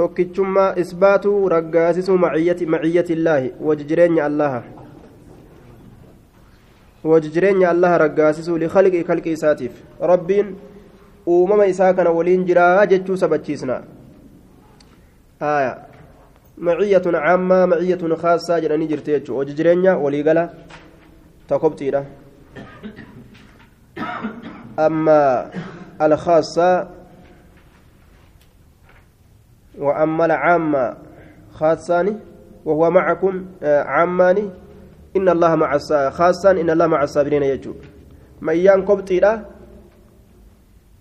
tokkichummaa isbaatuu raggaasisuu maciyyati illaahi waji jireenya allaha waji jireenya allaha raggaasisuu likalqi kalqi isaatiif rabbiin uumama isaa kana waliin jiraa jechuu sabachiisna aya maciyyatun caammaa maciyyatun khaasaa jedhanii jirte jechuu waji jireenya waliigala ta kobxiidha أما الخاصة وأما العامة خاصان وهو معكم عامان إن الله مع خاصا إن الله مع الصابرين يجو ما إيان كبتي لا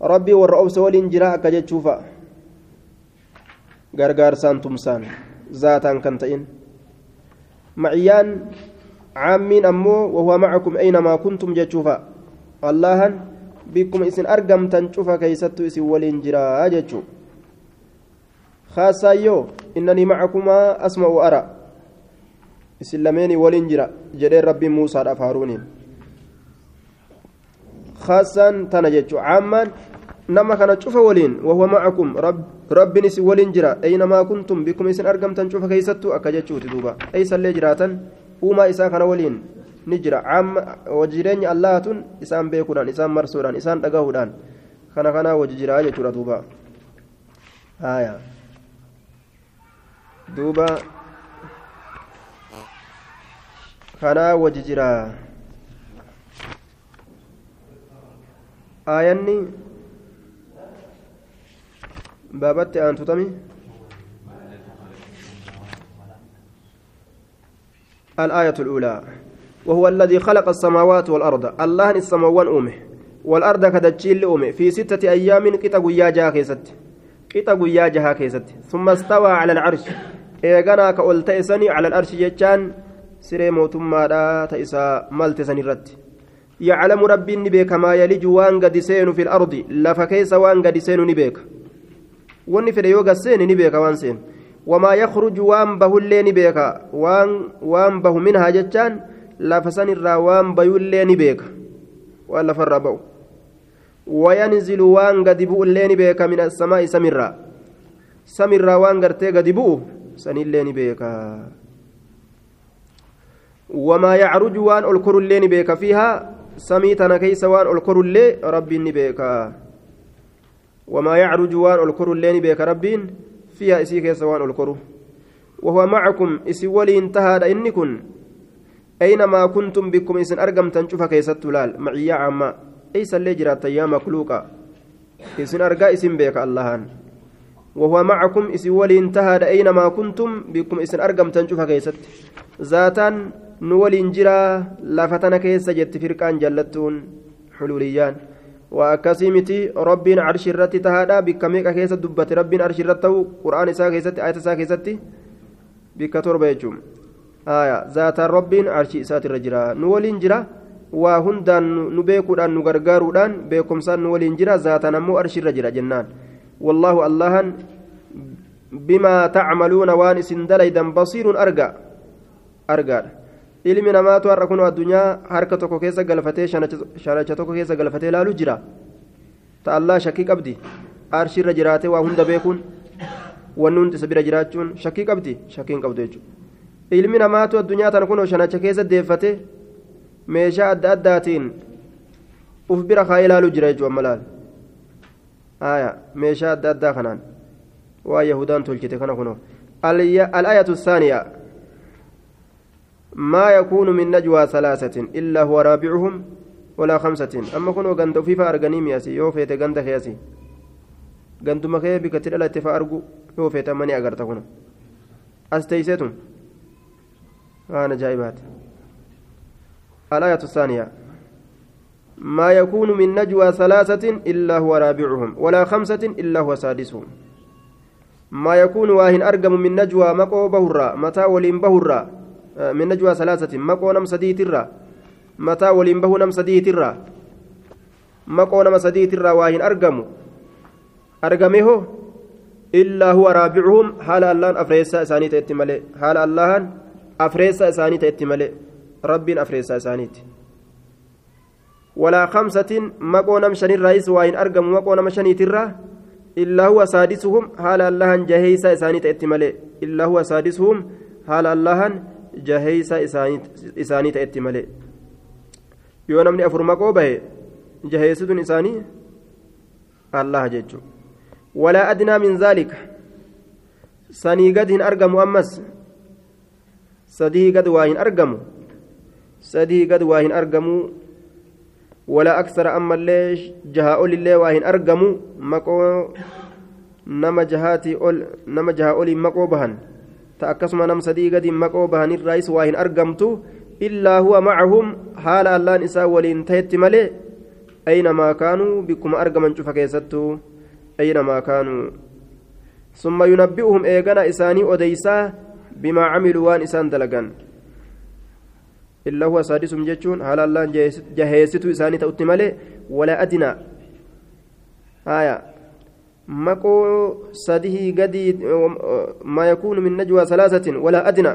ربي والرؤوس والإنجراء كجتشوفا tumsaan zaataan kan ta'in ma'iyyaan caammiin ammoo wahuwa macakum aynamaa kuntum jechuufa allahan bikkuma isin argamtan cufa keeysattu isin waliin jiraa jechuu خاصايو إنني معكما أسمع وأرى. إسلامين ولنجرا جدي ربي موسى أفهاروني خاصا تنجج عاما نما كان تشوف ولين وهو معكم. رب رب نس ولنجرا أينما كنتم بكم إسن أرقم تنشوف كيستو أكجتشو تدوبا. أي سلي جراتا وما إسا كان ولين. نجرا عام وجرين الله تن إسان بيكودان إسان مرسودان إسان تقهودان كان كان وججرا جتورا دوبا آية. Duuba kanaa waji jira. Aayanni baabatti aantutami الآية الأولى وهو الذي خلق السماوات والأرض الله السماوات أومه والأرض كدتشيل أومه في ستة أيام كتاب يا جاكيست كتاب يا جاكيست ثم استوى على العرش eeganaa ka ol ta'e sani cala arshi jechaan siree mootummaadha ta isa malte san irratti yaclamu rabbiin ni beeka maa yaliju waan gadi seenu fi lardi lafa keessa waan gadi seenu ni beeka wanni fedhe yoo gad seene ni beeka waan seenu wamaa yakruju waan bahullee ni beeka waan waan bahu minhaa jechaan lafa san irraa waan bayullee ni beeka waan lafarraa ba'u wayanzilu waan gadi bu'ullee ni beeka sanillee ni beeka wamaa yacruju waan ol korullee ni beeka fiihaa samii tana keeysa waan ol korullee rabbiin ni beeka wamaa yacruju waan ol korullee ni beeka rabbiin fiihaa isii keessa waan ol koru وهو معكم إسي ولي انتهى إني كن أينما كنتم بكم إسن أرقم تنشوف كيست لال معي عما أيس اللي جرات يا مخلوقا إسن أرقى إسن بيك اللهان وهو معكم إسي ولي انتهى أينما كنتم بكم إسن أرقم تنشوف كيست ذاتا نولي انجرا لافتنا كيس جت فرقان جلتون حلوليان. وأكاسيمتي ربين عرش الرت تهادا بكميك كيس دبت ربين عرش الرت قرآن إسا كيست آية إسا كيست. بك تربة آية ذات ربين عرش إسات الرجرا. نولي انجرا beekuudhaan nu gargaaruudhaan beekumsaan nu waliin jira zaatan ammoo arshirra jira jennaan والله الله بما تعملون وان اسن دليدا بصير ارجع ارجع ilmi namaatu har'a kun addunyaa harka tokko keessa galfatee shanacha tokko keessa galfatee laalu jira ta allaa shakkii qabdi arshiirra jiraatee waa hunda beekuun wanni hundi isa bira jiraachuun shakkii qabdi shakkii hin qabdu jechuudha ilmi namaatu addunyaa tana kun shanacha keessa deeffate meeshaa adda addaatiin uf bira kaayee laalu jira jechuudha amma laal آية ميشا أدى خنان. ويهودان تلجت كان كنو الآية الثانية. ما يكون من نجوى ثلاثة إلا هو رابعهم ولا خمسة. أما كنو غندو فيفا أرغنيم ياسي يو فيت غند خياسي غندو مخي بكتير لا تفارغو يو فيت مني أغرت كنو أستيسيتم؟ أنا جايبات الآية الثانية. ما يكون من نجوى ثلاثة إلا هو رابعهم ولا خمسة إلا هو سادسهم. ما يكون واهن أرقم من نجوى مقو بهرة متى ولين بهرة من نجوى ثلاثة مقو نم سديت الرا متى ولين به نم سديت الرا مقو نم سديت الرا واهن أرقم أرقمه إلا هو رابعهم حال الله أفريسا إساني تأتمالي حال الله أفريسا إساني تأتمالي رب أفريسا إساني ولا خمسة مقو نم شني الرئيس وإن أرقم مقو نم شني ترى إلا هو سادسهم حال الله جهيسا إساني تأتي ملئ إلا هو سادسهم حال الله جهيسا إساني تأتي ملئ yoo namni afur maqoo bahe jaheessituun isaanii allah jechuun walaa adnaa min zaalika sanii gad hin argamu ammas sadii gad waa hin argamu sadii gad waa hin argamu ammallee jahaa olillee waa hin argamu maqoo nama jahaatii ol nama jahaa oliin maqoo bahan ta akkasuma nam sadii gadiin maqoo bahanirraayis waa hin argamtu illaa huwa macahum haala allaan isaa waliin tahetti malee aynamaa kaanuu bikkuma argaman cufa keessattuu aynamaa kaanuu ثم ينبئهم إيغانا إساني أديسا بما عملوا وان إسان دلقان إلا هو سادسهم جتشون هل الله جهيستو إساني تأتي مالي ولا أدنى. آية. مكو سده قدي ما يكون من نجوى ثلاثة ولا أدنى.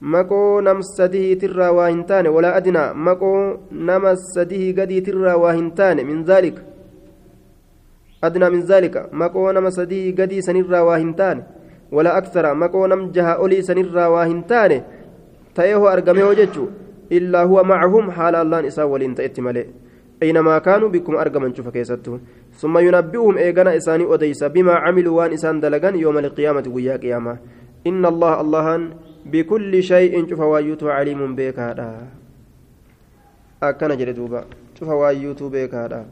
مكو نم سده ترى واهنتان ولا أدنى. مكو نم سده قدي ترى واهنتان من ذلك. أدنى من ذلك. مكو نم سدي قدي سنرى واهنتان ولا أكثر. مكو نم جها أولي سنرى واهنتان أرقمه جتشو إلا هو معهم حال الله إساء ولين تأتي ملئ أينما كانوا بكم أرقما شوف كيستو ثم ينبئهم إيغانا إساني أديس بما عملوا وان إسان دلقان يوم القيامة ويا قيامة إن الله الله بكل شيء شوف وايوتو عليم بك هذا أكنا جلدوبا شوف وايوتو بك هذا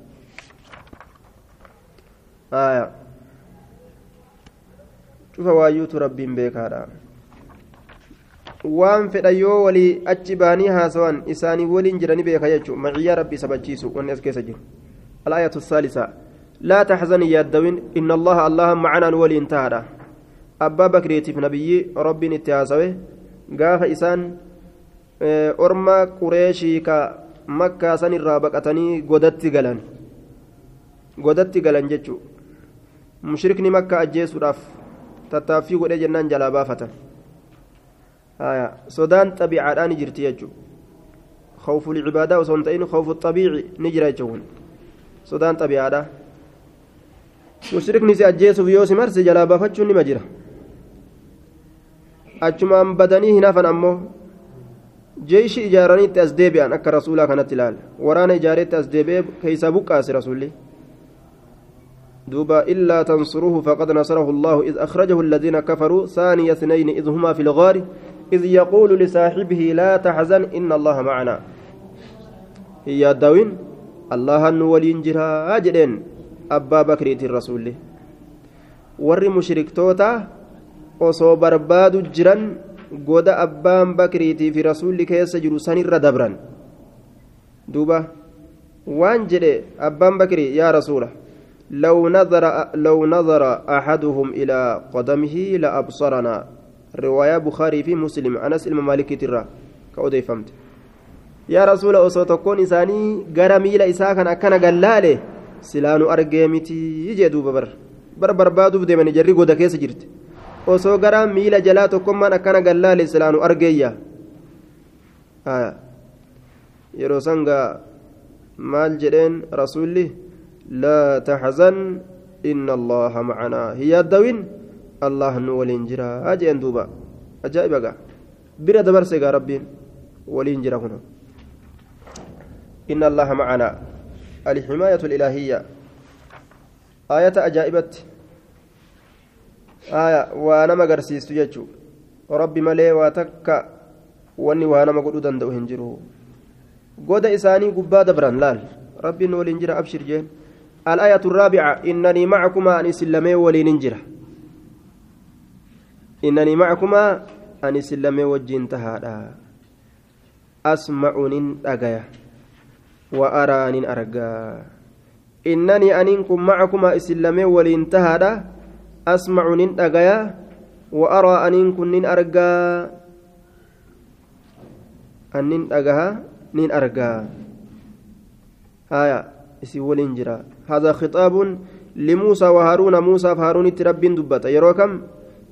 آية شوف وايوتو ربين بك هذا waan fedha yoo walii achi baanii haasawan isaanii waliin jiranii beeka jechuun maciyyaa rabbii sabachiisu wanni as keessa jiru alaayatu saalisa laa taxzanii yaaddawin inna allaha allaha macanaan waliin tahaadha abbaa bakriitiif nabiyyi rabbiin itti haasawe gaafa isaan orma qureeshii ka makkaa san irraa baqatanii godatti galan godatti galan jechuu mushrikni makka ajjeesuudhaaf tattaaffii godhee jennaan jalaa baafatan sodaan xabiicaadhaa ni jirti jechuudha khawfu lcibaadaa osoo hin ta'in khawfu xabiici ni jira jechuun sodaan xabiicaadhaa mushrikni si ajjeesuuf yoo si marse jalaa baafachuun nima jira achumaan badanii hin hafan ammoo jeeshi ijaaraniitti as deebi'an akka rasuulaa kanatti ilaala waraana ijaareetti as deebi'ee keeysaa buqqaase rasuulli دوبا إلا تنصروه فقد نصره الله إذ أخرجه الذين كفروا ثاني اثنين إذ هما في الغار إذ يقول لصاحبه لا تحزن إن الله معنا هي الدوين الله ولين جرا أجدين أبا بكر الرسول ور مشرك توتا jiran goda abbaan bakriitii fi rasuulli keessa jiru sanirra dabran duuba waan jedhe abbaan bakrii yaa rasuula لو نظر لو نظر أحدهم إلى قدمه لأبصرنا رواية بخاري في مسلم أنس الممالك ترى كأودي فهمت. يا رسول أصو تكون إساني غرمي لا إساكن أكنا قلاله سلانو أرجيمتي يجي دوبا بر. بر بربادو بدي من جري قودا كيس جرت. osoo gara miila jalaa tokkommaan akkana gallaale silaanu argeeyya yeroo sanga maal jedheen rasuulli laa taxzan inna allaha macanaa hiyaaddawin allah nu waliin jira jeen duuba ajaa'iba gaa bira dabarse gaa rabbiin waliin jira kun macanaa alximaayatu alilaahiyya aayata ajaa'ibatti aya waa nama agarsiistu jechuu rabbi malee waa takka wanni waa nama godhuu danda'u hin jiru goda isaanii gubbaa dabran laal rabbiin waliin jira abshir jeen الآية الرابعة إنني معكما أن سلمي ولين جرة إنني معكما أن سلمي وجين تهادا أسمع أجايا وأرى أرجا إنني أنكم معكما إسلمي ولين تهادا أسمع نين أجايا وأرى نين أرجا أنين أجاها نين أرجا هايا إسي ولين جرا هذا خطاب لموسى وهارون. موسى فهارون ترب دبت يروكم؟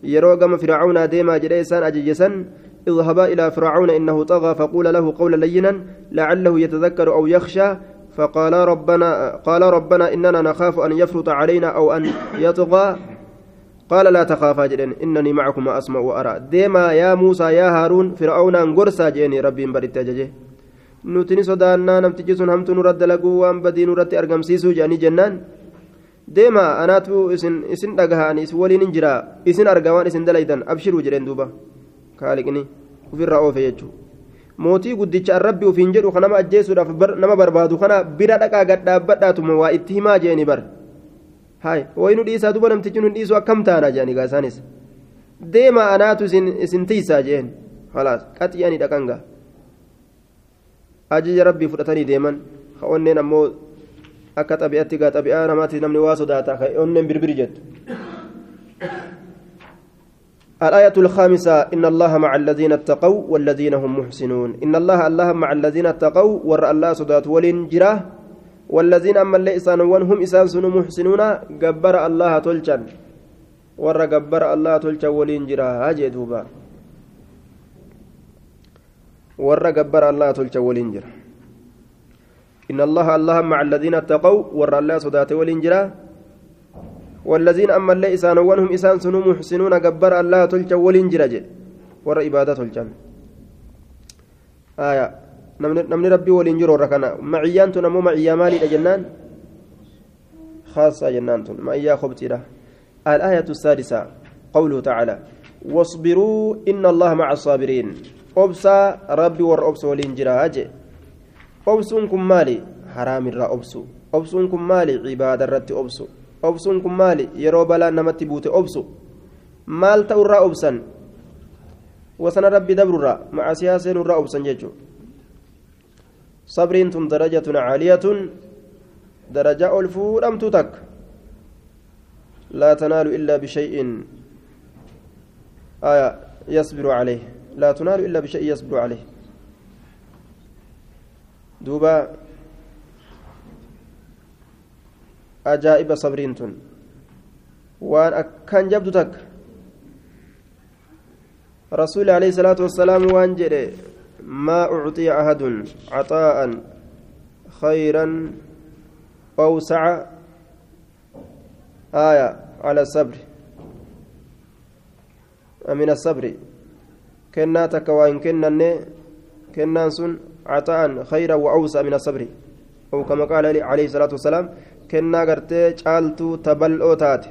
يروكم فرعون ديما جريسان أججسا اذهبا إلى فرعون إنه طغى فقول له قولا لينا لعله يتذكر أو يخشى فقال ربنا قال ربنا إننا نخاف أن يفرط علينا أو أن يطغى قال لا تخافا جدن إنني معكم أسمع وأرى ديما يا موسى يا هارون فرعون أنقرسا جيني ربي بريت ججه نتني صدانا نمتجي سن همت نرد لقوا وان بدي نرد أرقم سيسو جاني جنان ديما أناتو إسن إسن دقهان إس ولين انجرا إسن أرقوان إسن دليدن أبشروا جدن دوبا كالقني وفي الرأوف يجو mootii guddicha arrabbi ufiin jedhu ka nama ajjeesuudhaaf nama barbaadu kana bira dhaqaa gad dhaabbadhaatuma waa itti himaa jeeni bar hay waynu dhiisaa duba namtichi nun dhiisu akkam taana jeani gaa isaanis deema anaatu isin tiisaa jeen halaas qaxiyanii dhaqanga ajaja rabbii fudhatanii deeman ka onneen ammoo akka xabi'atti gaa xabi'aa namaatti namni waa sodaata ka onneen birbiri jettu الآية الخامسة إن الله مع الذين اتقوا والذين هم محسنون إن الله الله مع الذين اتقوا ور الله صدات ولنجرة والذين أما الليسان هم إسان سنو محسنون جبر الله تلجن ور جبر الله تلجن ولنجرة هاجي دوبا ور جبر الله تلجن ولنجرة إن الله الله مع الذين اتقوا ور الله صدات ولنجرة والذين أما اللي إسان وانهم إسان سنو محسنون جبر الله تلجا ولين جرج ور إبادة تلجا. آية. نمني ربي ولين جرو ركنا معيان تنمو معيا مالي جنان. خاصة جنان معيا خبتي الآية السادسة. قوله تعالى واصبروا إن الله مع الصابرين. أبسا ربي ور أبس ولين جراج أبسونكم مالي حرام الرا أبسو أبسونكم مالي عبادة رت أبسو obsuun kun maali yeroo balaan namatti buute obsu maal ta'urraa obsan wasana rabbi dabrurraa macasiyaa seenurraa obsan jechuudha sabriin tun darajatun caaliyatun darajaa ol fuudhamtuu takka laa tanaalu illaa bishay'in aya yasbiru caleyh laa tunaalu illaa bishay'in yasbiru caleyh tun waan akkaan jabdu takka rasuuli alayhi salaatu wassalaam waan jedhe maa ucxiya ahadun caxaa'an khayran awsaca آية على الصبر من الصبر كنا تكوين كنا كنا عطاء خيرا وأوسع من الصبر أو كما قال عليه الصلاة والسلام gartee caaltuu ta bal'oo taate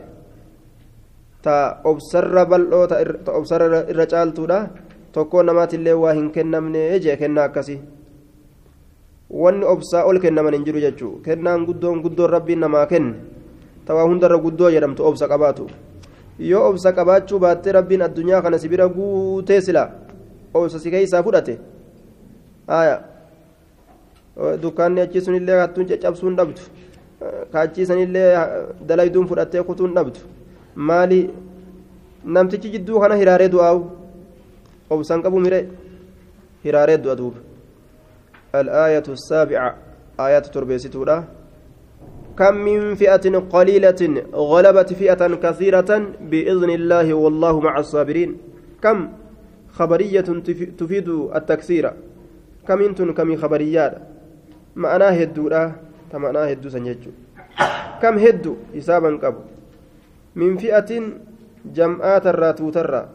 ta obsarra bal'oo ta obsarra irra caaltuudha tokkoo namaatillee waa hin kennamne jee kennaa akkasii wanni obsaa ol kennaman hin jiru jechuu kennaan guddoon guddoon rabbiin namaa kenne tawaa hundarra guddoo jedhamtu obsa qabaatu yoo obsa qabaachuu baattee rabbiin addunyaa kana si bira guutee sila obsa si keeysaa fudhate dukkaanni achi sunillee hattuun caccabsuun dhabdu kaachiisanillee dalayduun fudhattee kutuun dhabdu maali namtichi jidduu kana hiraaree du'aawu obsan qabu mire hiraaree du'a duuba الآية السابعة آيات تربيستودا كم من فئة قليلة غلبت فئة كثيرة بإذن الله والله مع الصابرين كم خبرية تفيد التكثير كم انتن كم خبريات معناه hedduu san jechuudha kam hedduu hisaaban qabu min fi'atin jam'aatarraa tuutarraa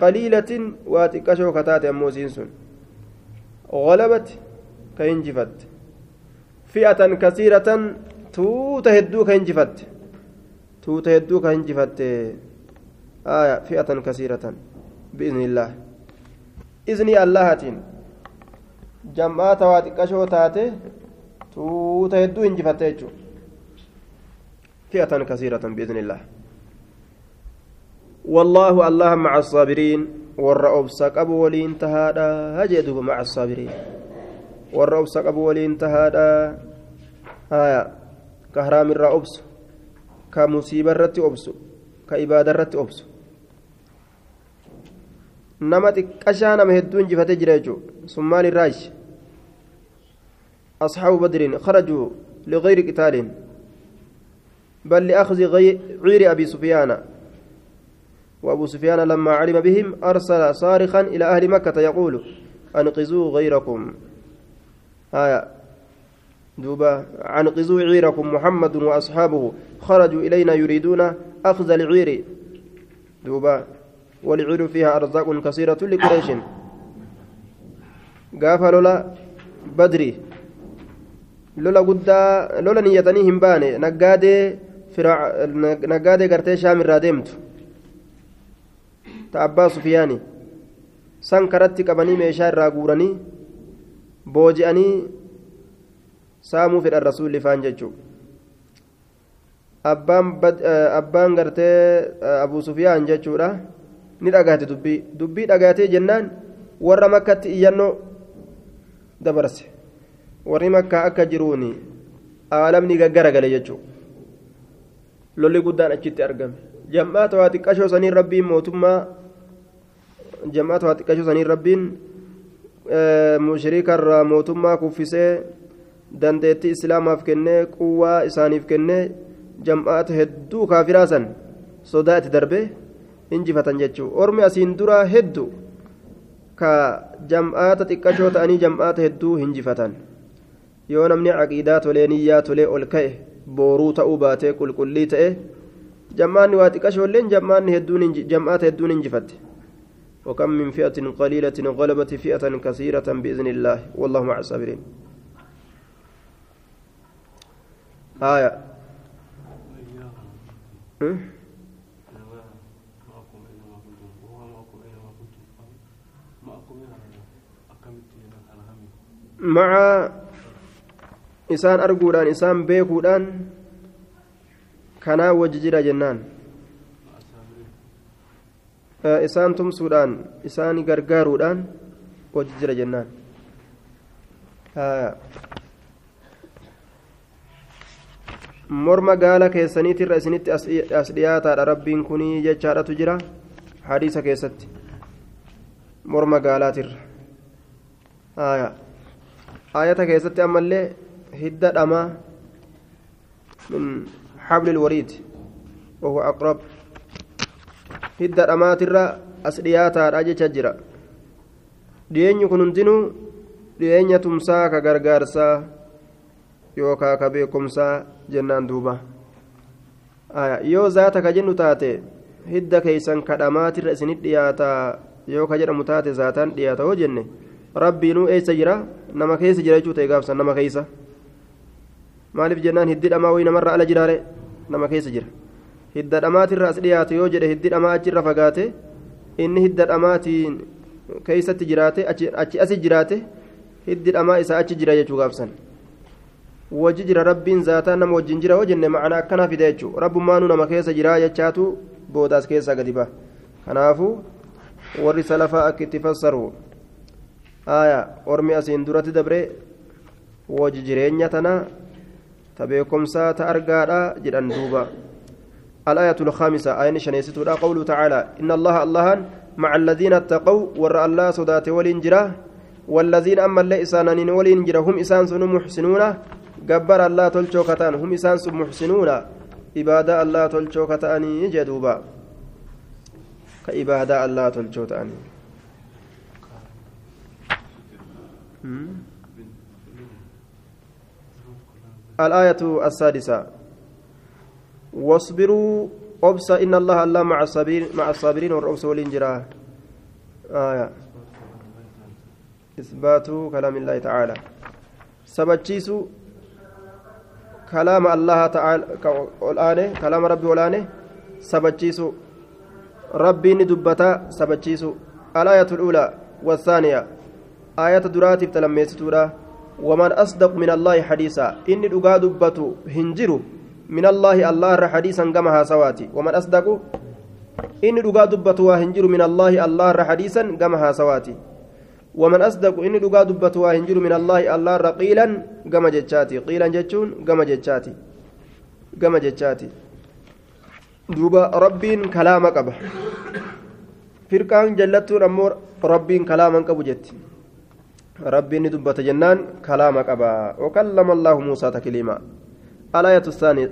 qaliilatin waa xiqqashoo kataate ammoo siin sun غلبت كينجفت فئة كثيرة توتا هدو كينجفت توتا هدو كينجفت آية فئة كثيرة بإذن الله إذن الله جمعات واتقشو تاتي tuuta hedduu injifatte jechuudha. Fi'atan kasiiratan biiznillah والله الله مع الصابرين والرأب سقب ولين تهادا هجدوب مع الصابرين والرأب سقب ولين تهادا هايا كهرام الرأبس كمصيبة رت أبس كإبادة رت أبس نمت كشانا مهدون جفت جريجو ثم للراج أصحاب بدر خرجوا لغير قتال بل لأخذ غير أبي سفيان وأبو سفيان لما علم بهم أرسل صارخا إلى أهل مكة يقول أنقذوا غيركم آية دوبا عنقذوا عيركم محمد وأصحابه خرجوا إلينا يريدون أخذ العير دوبا والعير فيها أرزاق كثيرة لقريش قاف لولا بدري لولا قد لولا نيتني همباني نقادي فرع نقادي قرتي شام الرادمت تأبا سفياني san karatti qabanii meeshaa irraa guuranii booji'anii saamuu fedhan rasuulli faan jechuudha abbaan gartee abu sufiyaan jechuudha ni dhagaate dubbii. Dubbii dhagaatee jennaan warra makkatti iyyannoo dabarse. Warri makkaa akka jiruuni aalamni gaggaragale jechuudha. Lolli guddaan achitti argame. Jam'aata waa xiqqashoo saniin rabbiin mootummaa jam'aata waa xiqqashoo saniin rabbiin mushrikarraa mootummaa kuffisee dandeettii islaamaaf kennee quwwaa isaaniif kennee jam'aata hedduu kaafiraa san sodaa itti darbee injifatan jechuudha ormi asiin duraa hedduu ka jam'aata xiqqashoo ta'anii jam'aata hedduu hinjifatan yoo namni caqiidaa tolee niyyaa tolee ol ka'e booruu ta'uu baatee qulqullii ta'e jam'aanni waa xiqqashoolleen jam'aanni jam'aata hedduun injifatte وكم من فئة قليلة غلبت فئة كثيرة بإذن الله والله مع الصابرين آية مع isaan arguudhaan isaan beekuudhaan kanaa wajji jira jennaan isaan tumsuudhaan isaan gargaaruudhaan wajji jira jennaan morma gaala keessaniitirra isinitti as dhiyaataadha rabbiin kunii jechaadhatu jira hadiisa keessatti morma gaalaatirra ayata keessatti ammallee hidda dhamaa min xabli lwariid wahuwa aqrab hidda dhamaatirra as dhiyaataadha jecha jira dhiyeenyi kun hundinuu dhiyeenya tumsaa ka gargaarsaa yookaa ka beekumsaa jennaan duuba yoo zaata ka jennu taate hidda keeysan kadhamaatirra isinit dhiyaataa yoo ka jedhamu taate zaataan dhiyaata hoo jenne rabbiinuu eessa jira? Nama keessa jira jechuu ta'e gaafsan nama keeysa maaliif jennaan hiddi dhamaa wayi namarra ala jiraare? Nama keessa jira. Hidda dhamaatirra as dhiyaate yoo jedhe hiddi dhamaa achirra fagaate inni hidda dhamaatiin keeysatti jiraate achi asi jiraate hiddi dhamaa isaa achi jira jechuu gaafsan. Wajji jira rabbiin zaataa nama wajjin jira hoo jenne macana akkana fide jechuu. Rabbummaanuu nama keessa jira jechaatu boodaas keessaa gadi ba kanaafuu warri salafaa akka itti fassaru. Aya ormi asiin duratti dabre wajji jireenya tana ta beekumsaa ta argaadha jedhan duuba. الآية الخامسة آية شنيستها قوله تعالى إن الله الله مع الذين اتقوا ور الله صدات والإنجرة والذين أما اللي إسانانين والإنجرة هم إسان سن محسنون جبر الله تلشو كتان هم إسان سن محسنون إبادة الله تلشو كتاني جدوبا كإبادة الله تلشو تاني الآية السادسة. واصبروا أبصى إن الله الله مع الصابرين مع الصابرين والرؤوس والإنجرا آية. إثبات كلام الله تعالى. سبتشيس كلام الله تعالى الآن كلام ربي والآن سبتشيس ربي ندبتا سبتشيس الآية الأولى والثانية آية دراتي تلميستورا ومن أصدق من الله حديثا إني دقا دبتو هنجرو من الله الله را حديثا كما هاسواتي ومن أصدق إن دقا دبتوا هنجر من الله الله را حديثا كما هاسواتي ومن أصدق إن دقا دبتوا هنجر من الله الله را قيلا كما جتشاتي قيلا جتشون كما جتشاتي كما جتشاتي دوبا ربين كلام قبه فرقان جلتون أمور ربين كلاما قبو جت ربين دبت جنان كلام قبا وكلم الله موسى تكليما الآية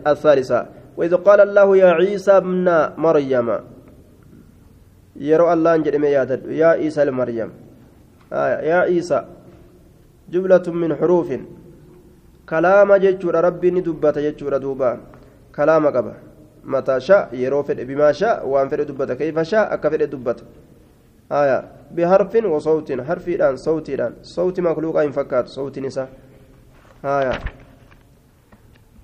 الثالثة وإذ قال الله يا عيسى ابن مريم يرى الله أن يا عيسى المريم آه يا عيسى جملة من حروف kalaama jechuudha rabbiin ni dubbata jechuudha duuba. Kalaama mataa sha yeroo fedhe bimaa sha waan fedhe dubbata kayfa sha akka fedhe dubbata aya biharfin wasawtin harfiidhaan sawtiidhaan sawti makluuqaa hin fakkaatu sawtiin isaa aya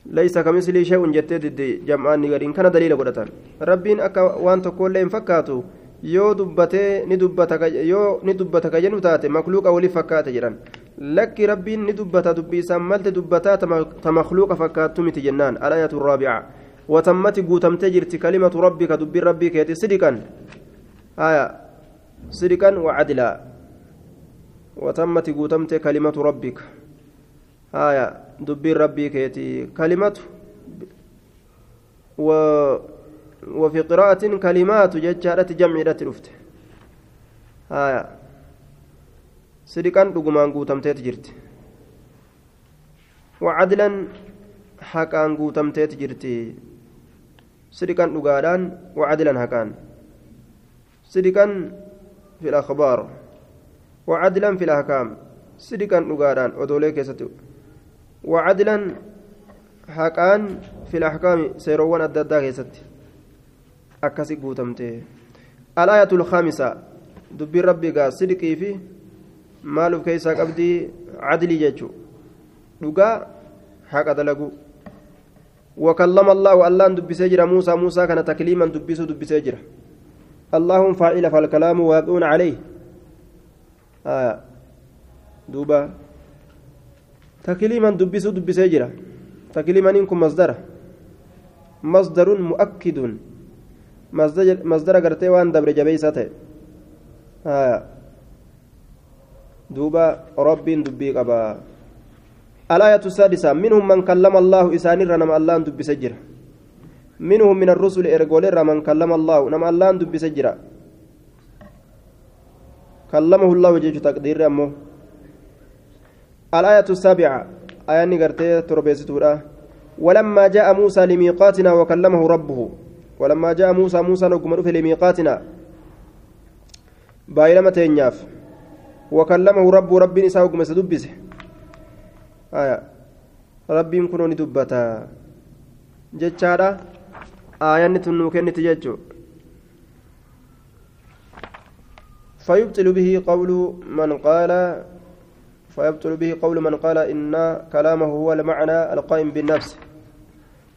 ليس كمثله شيء جتت جمعان نغرين كان دليل قدتان ربين أكا وان تقول لهم فكاتو yoo dubbatee ni dubbata yoo ni dubbata ka jennu taate makluuqa walii fakkaata jedhan lakki rabbiin ni dubbata dubbiisaan malte dubbataa ta makluuqa fakkaattu miti jennaan alayatu raabica watammati guutamtee jirti kalimatu rabbika dubbiin rabbii keeti sidiqan haya sidiqan wacadilaa watammati guutamtee kalimatu rabbika haya dubbiin rabbii keeti kalimatu وفي قراءة كلمات ججارة جمع رفت هايا صدقا دغمان غوتمتيت جرت وعدلا حقان غوتمتيت جرت صدقا دغادان وعدلا حقان صدقا في الأخبار وعدلا في الأحكام. صدقا دغادان ودولي كيستو وعدلا حقان في الأحكام سيروان الددا كيستي akkasi guutamte alaayatul khamisa dubbiin rabbigaa sidqii fi maal uf keessaa qabdii cadlii jechuu dhugaa haqa dalagu وكلم الله الله دبسي جرا موسى موسى كان تكليما دبسه دبسي جرا اللهم فاعل فالكلام واقع عليه. آه. دوبا. تكليما دبسه دبسي جرا تكليما إنكم مصدر. مصدر مؤكد. masdara gartee waan dabre jabeeysaa ta'e duuba rabbiin dubbii qaba الآية السادسة منهم من كلم الله إسان رنم الله دب سجرة منهم من الرسل إرجول من كلم الله نم الله دب سجرة كلمه الله وجه تقدير أمه الآية السابعة آية نقرتي تربيستورا. ولما جاء موسى لميقاتنا وكلمه ربه. ولما جاء موسى موسى نقم في لميقاتنا. بايلما تينياف. وكلمه رب رب نساء قم سدبسه آية ربي كنون دبتا جتشارا آية نتنو كنت جتشو فيبطل به قول من قال فيبطل به قول من قال إن كلامه هو المعنى القائم بالنفس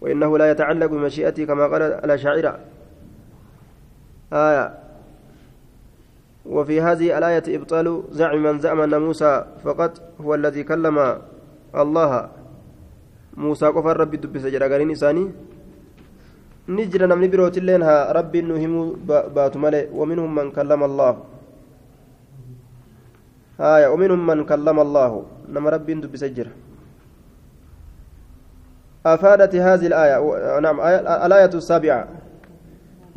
وإنه لا يتعلق بمشيئته كما قال الأشاعرة آية وفي هذه الآية إبطال زعم من زعم أن موسى فقط هو الذي كلم الله موسى قفر ربي دب سجرا قالين إساني. نجر نمني بروت لينها ربي نهم بات ملئ. ومنهم من كلم الله. آية. ومنهم من كلم الله. نما ربي دب سجرا أفادت هذه الآية. نعم. الآية السابعة.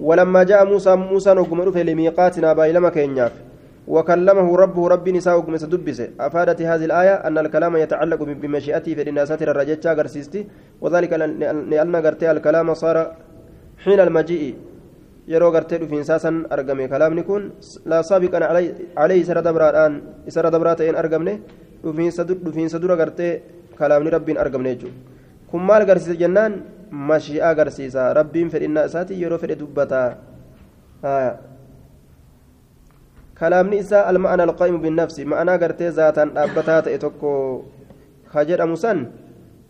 ولما جاء موسى موسى في لميقاتنا بايلما كينياف وكلمه ربه رب نساء قمس دبسه أفادت هذه الآية أن الكلام يتعلق بمشيئته في الناسات الرجال غرسيستي وذلك لأن غرتي الكلام صار حين المجيء yeroo gartee dhufiinsaasan argame kalaamni kun laa saabiqan calayhi isara dabraadhaan isara dabraa ta'een argamne dhufiinsa dura gartee kalaamni rabbiin argamne jechuudha kun maal agarsiisa jennaan mashii'aa agarsiisa rabbiin fedhinnaa isaatii yeroo fedhe dubbataa kalaamni isaa alma'ana alqaa'imu binnafsi ma'anaa gartee zaataan dhaabbataa ta'e tokko ka jedhamu san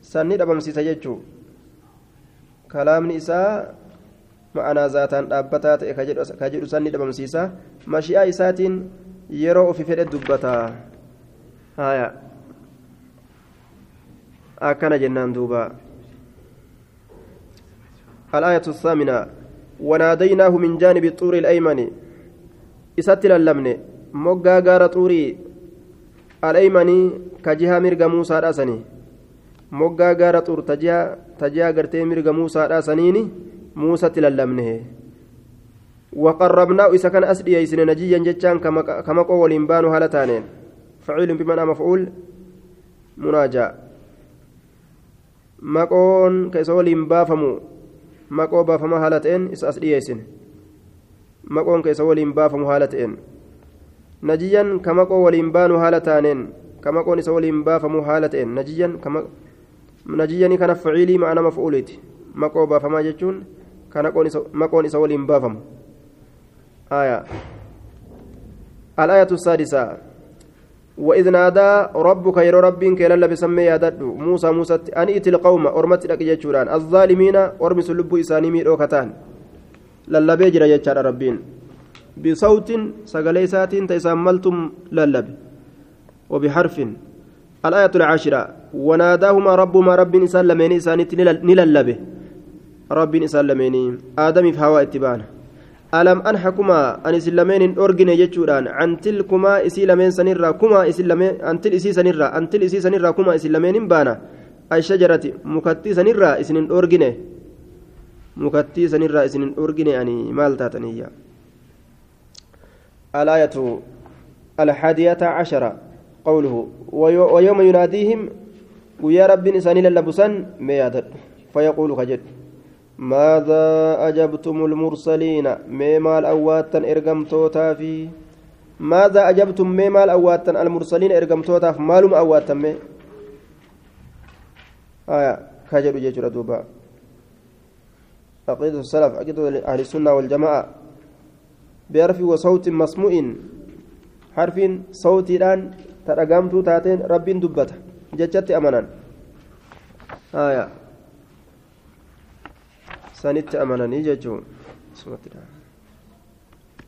sanni dhabamsiisa jechuu kalaamni isaa ma'anaa zaataan dhaabbataa ta'e ka jedhu sanni dhabamsiisa mashii'aa isaatiin yeroo ofi fedhe dubbataa haya akkana jennaan duuba الآية الثامنة وناديناه من جانب الطور الأيمن إسات للمن مقا غار طوري الأيمن كجهة مرقى موسى رأسني مقا غار طور تجهة تجهة غرتي مرقى موسى رأسنيني موسى تللمنه وقربناه إذا كان أسدي يسن نجيا جتان كما قول بانو هالتانين فعيل بمعنى مفعول مناجا مقون كيسول بافمو maqoo baafama haala ta'een isa as dhiyeessine. Maqoon keessa waliin baafamu haala ta'een najiyyan ka maqoo waliin baanu haala taaneen ka maqoon isa waliin baafamu haala ta'een najiyyan najiyanii kana faciilii ma'ana maf'uuleeti maqoo baafamaa jechuun kan maqoon isa waliin baafamu آية الآية السادسة وإذ نادى ربك يرى ربك كلا بسمي يادد موسى موسى أن إت القوم أرمت لك الظالمين أرمس اللب إساني ميرو كتان للبي جرى يجار ربين بصوت سقليسات تسملتم للب وبحرف الآية العاشرة وناداهما ربهما رب إسان لمين إسانت نللبه رب إسان لمين آدم في هواء اتبانه alam anhakumaa an isin lameen hin dhorgine jechuudhaan antil kumaa isii lameen sanirraa kumaa isin lameen antil isii sanirraa antil isii sanirraa kumaa isin lameen hin baana ashajarati mukattii sanirraa isin hin ani maal taataniyya alaayatu الحادية عشرة قوله ويوم يناديهم ويا رب إنسان للبسا ما يادر فيقول خجل ماذا أجبتم المرسلين ميمال أواتا إرقم توتا في ماذا أجبتم ميمال أواتا المرسلين إرقم توتا في مالهم أواتا مي آية جيجر دوبا عقيدة السلف عقيدة أهل السنة والجماعة. بحرف وصوت مسموع. حرف صوت إلآن ترقمت تاتين رب دبته. ججت أمنا. آية. sanitti amananii jechuun